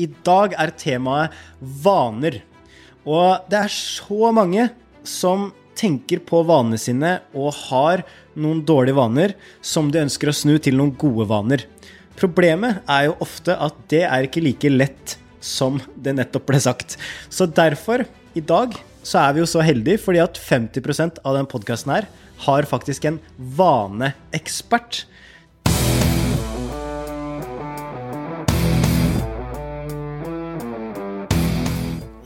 I dag er temaet vaner. Og det er så mange som tenker på vanene sine og har noen dårlige vaner som de ønsker å snu til noen gode vaner. Problemet er jo ofte at det er ikke like lett som det nettopp ble sagt. Så derfor, i dag, så er vi jo så heldige fordi at 50% av den podkasten her har faktisk en vaneekspert.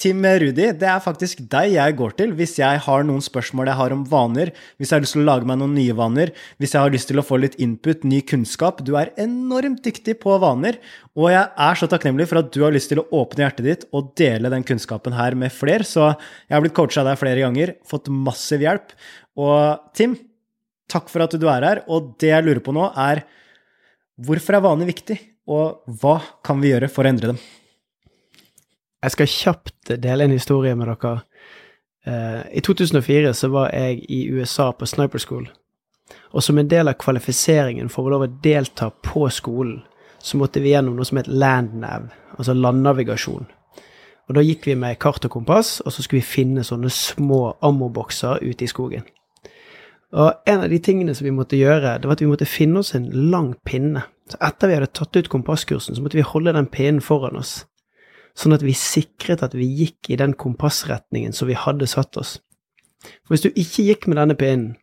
Tim Rudi, det er faktisk deg jeg går til hvis jeg har noen spørsmål jeg har om vaner, hvis jeg har lyst til å lage meg noen nye vaner, hvis jeg har lyst til å få litt input, ny kunnskap. Du er enormt dyktig på vaner, og jeg er så takknemlig for at du har lyst til å åpne hjertet ditt og dele den kunnskapen her med flere. Så jeg har blitt coacha deg flere ganger, fått massiv hjelp. Og Tim, takk for at du er her. Og det jeg lurer på nå, er hvorfor er vaner viktig, og hva kan vi gjøre for å endre dem? Jeg skal kjapt dele en historie med dere. Uh, I 2004 så var jeg i USA på Sniper School. Og som en del av kvalifiseringen for å lov å delta på skolen, så måtte vi gjennom noe som het landnav, altså landnavigasjon. Og da gikk vi med kart og kompass, og så skulle vi finne sånne små ammobokser ute i skogen. Og en av de tingene som vi måtte gjøre, det var at vi måtte finne oss en lang pinne. Så etter vi hadde tatt ut kompasskursen, så måtte vi holde den pinnen foran oss sånn at vi sikret at vi gikk i den kompassretningen som vi hadde satt oss. For hvis du ikke gikk med denne pinnen,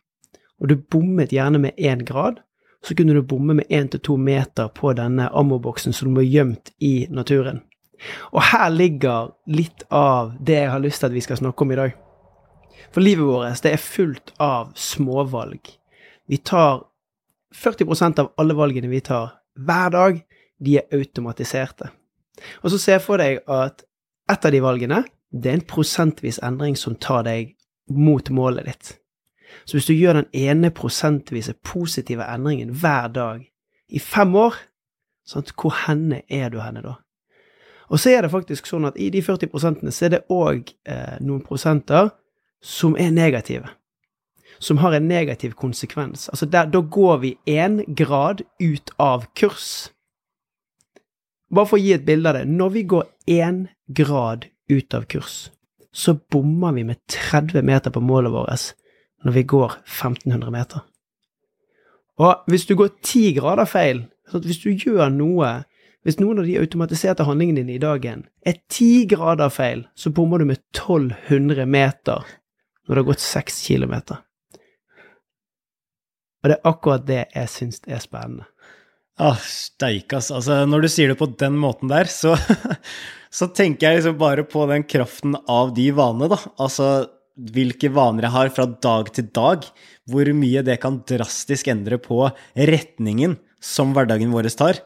og du bommet gjerne med én grad, så kunne du bomme med én til to meter på denne ammoboksen som var gjemt i naturen. Og her ligger litt av det jeg har lyst til at vi skal snakke om i dag. For livet vårt det er fullt av småvalg. Vi tar 40% av alle valgene vi tar hver dag, de er automatiserte. Og så se for deg at ett av de valgene, det er en prosentvis endring som tar deg mot målet ditt. Så hvis du gjør den ene prosentvise positive endringen hver dag i fem år, sant, hvor henne er du henne da? Og så er det faktisk sånn at i de 40 prosentene så er det òg eh, noen prosenter som er negative. Som har en negativ konsekvens. Altså der, da går vi én grad ut av kurs. Bare for å gi et bilde av det. Når vi går én grad ut av kurs, så bommer vi med 30 meter på målet vårt når vi går 1500 meter. Og hvis du går 10 grader feil, hvis du gjør noe Hvis noen av de automatiserte handlingene dine i dagen er 10 grader feil, så bommer du med 1200 meter når det har gått 6 kilometer. Og det er akkurat det jeg syns er spennende. Ah, Steikas. Altså, når du sier det på den måten der, så, så tenker jeg liksom bare på den kraften av de vanene, da. Altså hvilke vaner jeg har fra dag til dag. Hvor mye det kan drastisk endre på retningen som hverdagen vår tar.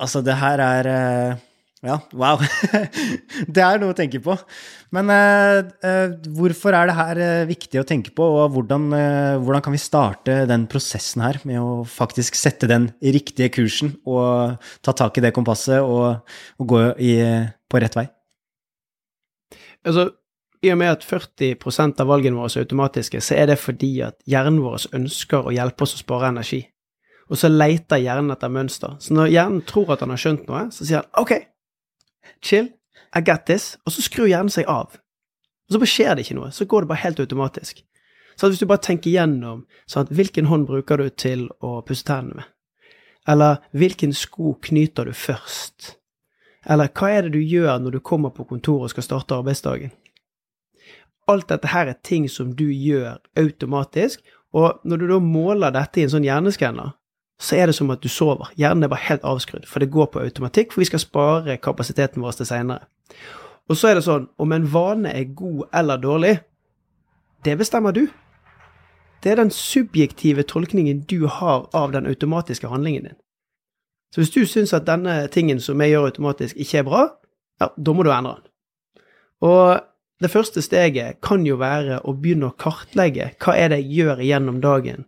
Altså, det her er eh, ja, wow. det er noe å tenke på. Men eh, eh, hvorfor er det her eh, viktig å tenke på, og hvordan, eh, hvordan, kan vi starte den prosessen her med å faktisk sette den riktige kursen og ta tak i det kompasset og, og gå i, på rett vei? Altså, i og med at 40% av valgene våre er automatiske, så er det fordi at hjernen vår ønsker å hjelpe oss å spare energi. Og så leter hjernen etter mønster. Så når hjernen tror at han har skjønt noe, så sier han OK, chill, I got this, og så skrur hjernen seg av. Og så bare skjer det ikke noe, så går det bare helt automatisk. Så hvis du bare tenker gjennom sånn hvilken hånd bruker du til å pusse tennene med? Eller hvilken sko knyter du først? Eller hva er det du gjør når du kommer på kontoret og skal starte arbeidsdagen? Alt dette her er ting som du gjør automatisk, og når du da måler dette i en sånn hjerneskanner, så er det som at du sover. Hjernen er bare helt avskrudd, for det går på automatikk, for vi skal spare kapasiteten vår til seinere. Og så er det sånn, om en vane er god eller dårlig, det bestemmer du. Det er den subjektive tolkningen du har av den automatiske handlingen din. Så hvis du syns at denne tingen som jeg gjør automatisk, ikke er bra, ja, da må du endre den. Og det første steget kan jo være å begynne å kartlegge hva er det jeg gjør gjennom dagen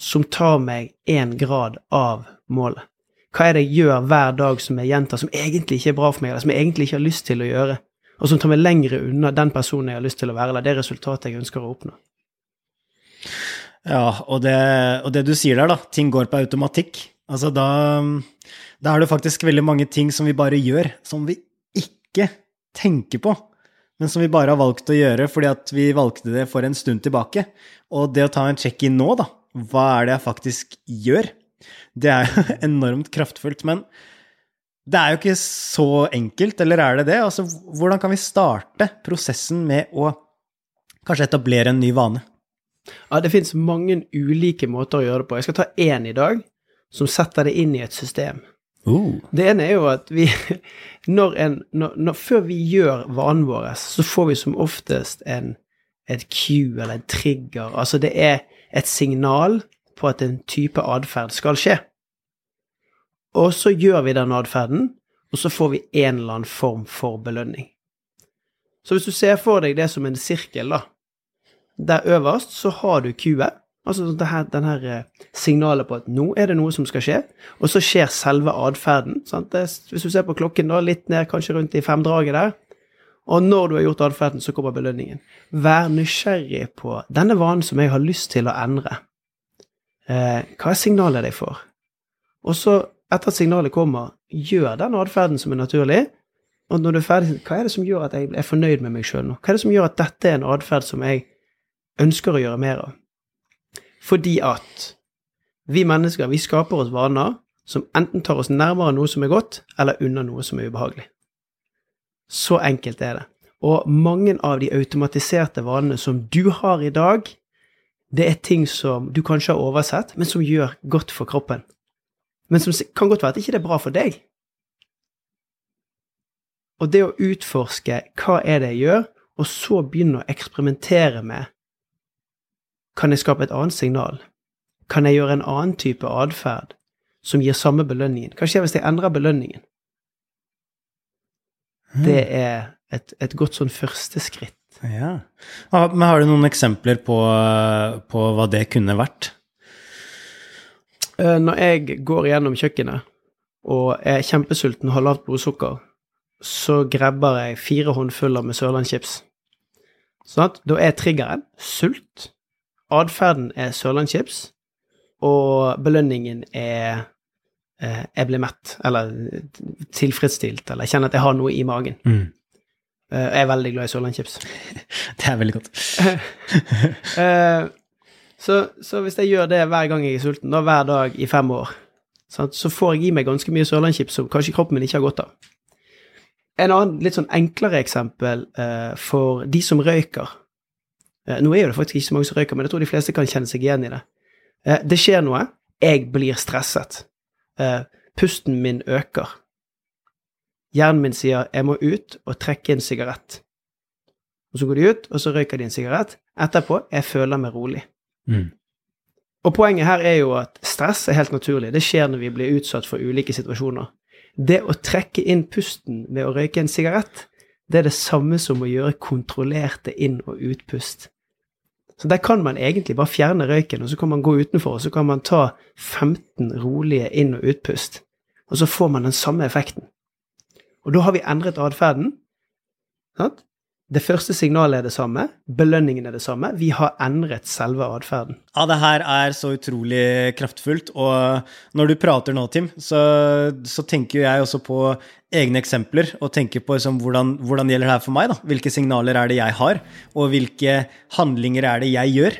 som tar meg én grad av målet. Hva er det jeg gjør hver dag som jeg gjentar, som egentlig ikke er bra for meg, eller som jeg egentlig ikke har lyst til å gjøre, og som tar meg lengre unna den personen jeg har lyst til å være, eller det resultatet jeg ønsker å oppnå. Ja, og det, og det du sier der, da, ting går på automatikk. Altså da, da er det faktisk veldig mange ting som vi bare gjør, som vi ikke tenker på men som vi bare har valgt å gjøre fordi at vi valgte det for en stund tilbake. Og det å ta en check-in nå, da, hva er det jeg faktisk gjør? Det er jo enormt kraftfullt. Men det er jo ikke så enkelt, eller er det det? Altså, hvordan kan vi starte prosessen med å kanskje etablere en ny vane? Ja, det fins mange ulike måter å gjøre det på. Jeg skal ta én i dag, som setter det inn i et system. Uh. Det ene er jo at vi når en, når, når, Før vi gjør vanen vår, så får vi som oftest en, et cue eller en trigger. Altså det er et signal på at en type atferd skal skje. Og så gjør vi den atferden, og så får vi en eller annen form for belønning. Så hvis du ser for deg det som en sirkel, da. Der øverst så har du cuet, Altså denne, her, den eh, signalet på at nå er det noe som skal skje, og så skjer selve atferden. Hvis du ser på klokken, da, litt ned, kanskje rundt i femdraget der, og når du har gjort atferden, så kommer belønningen. Vær nysgjerrig på denne vanen som jeg har lyst til å endre. Eh, hva er signalet jeg får? Og så, etter at signalet kommer, gjør den atferden som er naturlig. Og når du er ferdig, hva er det som gjør at jeg er fornøyd med meg sjøl nå? Hva er det som gjør at dette er en atferd som jeg ønsker å gjøre mer av? Fordi at vi mennesker vi skaper oss vaner som enten tar oss nærmere noe som er godt, eller unna noe som er ubehagelig. Så enkelt er det. Og mange av de automatiserte vanene som du har i dag, det er ting som du kanskje har oversett, men som gjør godt for kroppen. Men som kan godt være at ikke det er bra for deg. Og det å utforske hva er det jeg gjør, og så begynne å eksperimentere med kan jeg skape et annet signal? Kan jeg gjøre en annen type atferd som gir samme belønningen? Hva skjer hvis jeg endrer belønningen? Det er et, et godt sånn første skritt. Ja. Men har du noen eksempler på, på hva det kunne vært? Eh, når jeg går gjennom kjøkkenet og er kjempesulten og har lavt blodsukker, så grabber jeg fire håndfuller med sørlandschips. Sånn at da er triggeren sult, Atferden er sørlandschips, og belønningen er jeg blir mett, eller tilfredsstilt, eller jeg kjenner at jeg har noe i magen. Mm. Eh, jeg er veldig glad i sørlandschips. det er veldig godt. Eh, så, så, hvis jeg gjør det hver gang jeg er sulten, da hver dag i fem år, så får jeg i meg ganske mye sørlandschips som kanskje kroppen min ikke har godt av. En annen litt sånn enklere eksempel for de som røyker. Eh, nå er jo det faktisk ikke så mange som røyker, men jeg tror de fleste kan kjenne seg igjen i det. Eh, det skjer noe. Jeg blir stresset. Eh, pusten min øker. Hjernen min sier 'jeg må ut og trekke en sigarett'. Og så går de ut, og så røyker de en sigarett. Etterpå jeg føler meg rolig. Mm. Og poenget her er jo at stress er helt naturlig. Det skjer når vi blir utsatt for ulike situasjoner. Det å trekke inn pusten ved å røyke en sigarett, det er det samme som å gjøre kontrollerte inn- og utpust. Så der kan man egentlig bare fjerne røyken, og så kan man gå utenfor, og så kan man ta 15 rolige inn- og utpust. Og så får man den samme effekten. Og da har vi endret atferden. Det første signalet er det samme, belønningen er det samme. Vi har endret selve atferden. Ja, det her er så utrolig kraftfullt. Og når du prater nå, Tim, så, så tenker jeg også på egne eksempler og tenker på liksom, hvordan, hvordan gjelder det her for meg. da? Hvilke signaler er det jeg har, og hvilke handlinger er det jeg gjør?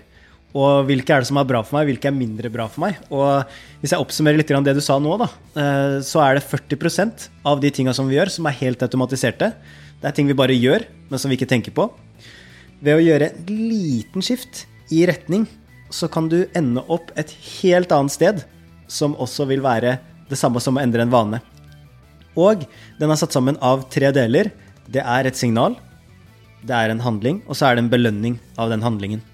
Og hvilke er det som er bra for meg, hvilke er mindre bra for meg? Og hvis jeg oppsummerer litt det du sa nå, da, eh, så er det 40% av de tinga som vi gjør, som er helt automatiserte. Det er ting vi bare gjør, men som vi ikke tenker på. Ved å gjøre en liten skift i retning, så kan du ende opp et helt annet sted, som også vil være det samme som å endre en vane. Og den er satt sammen av tre deler. Det er et signal, det er en handling, og så er det en belønning av den handlingen.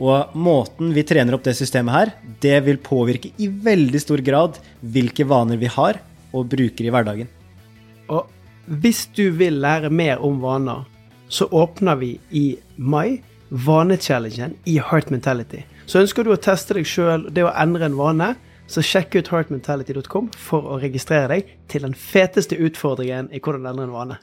Og måten vi trener opp det systemet her, det vil påvirke i veldig stor grad hvilke vaner vi har og bruker i hverdagen. Og hvis du vil lære mer om vaner, så åpner vi i mai vanechallengen i Heart Mentality. Så ønsker du å teste deg sjøl, det å endre en vane, så sjekk ut heartmentality.com for å registrere deg til den feteste utfordringen i hvordan endre en vane.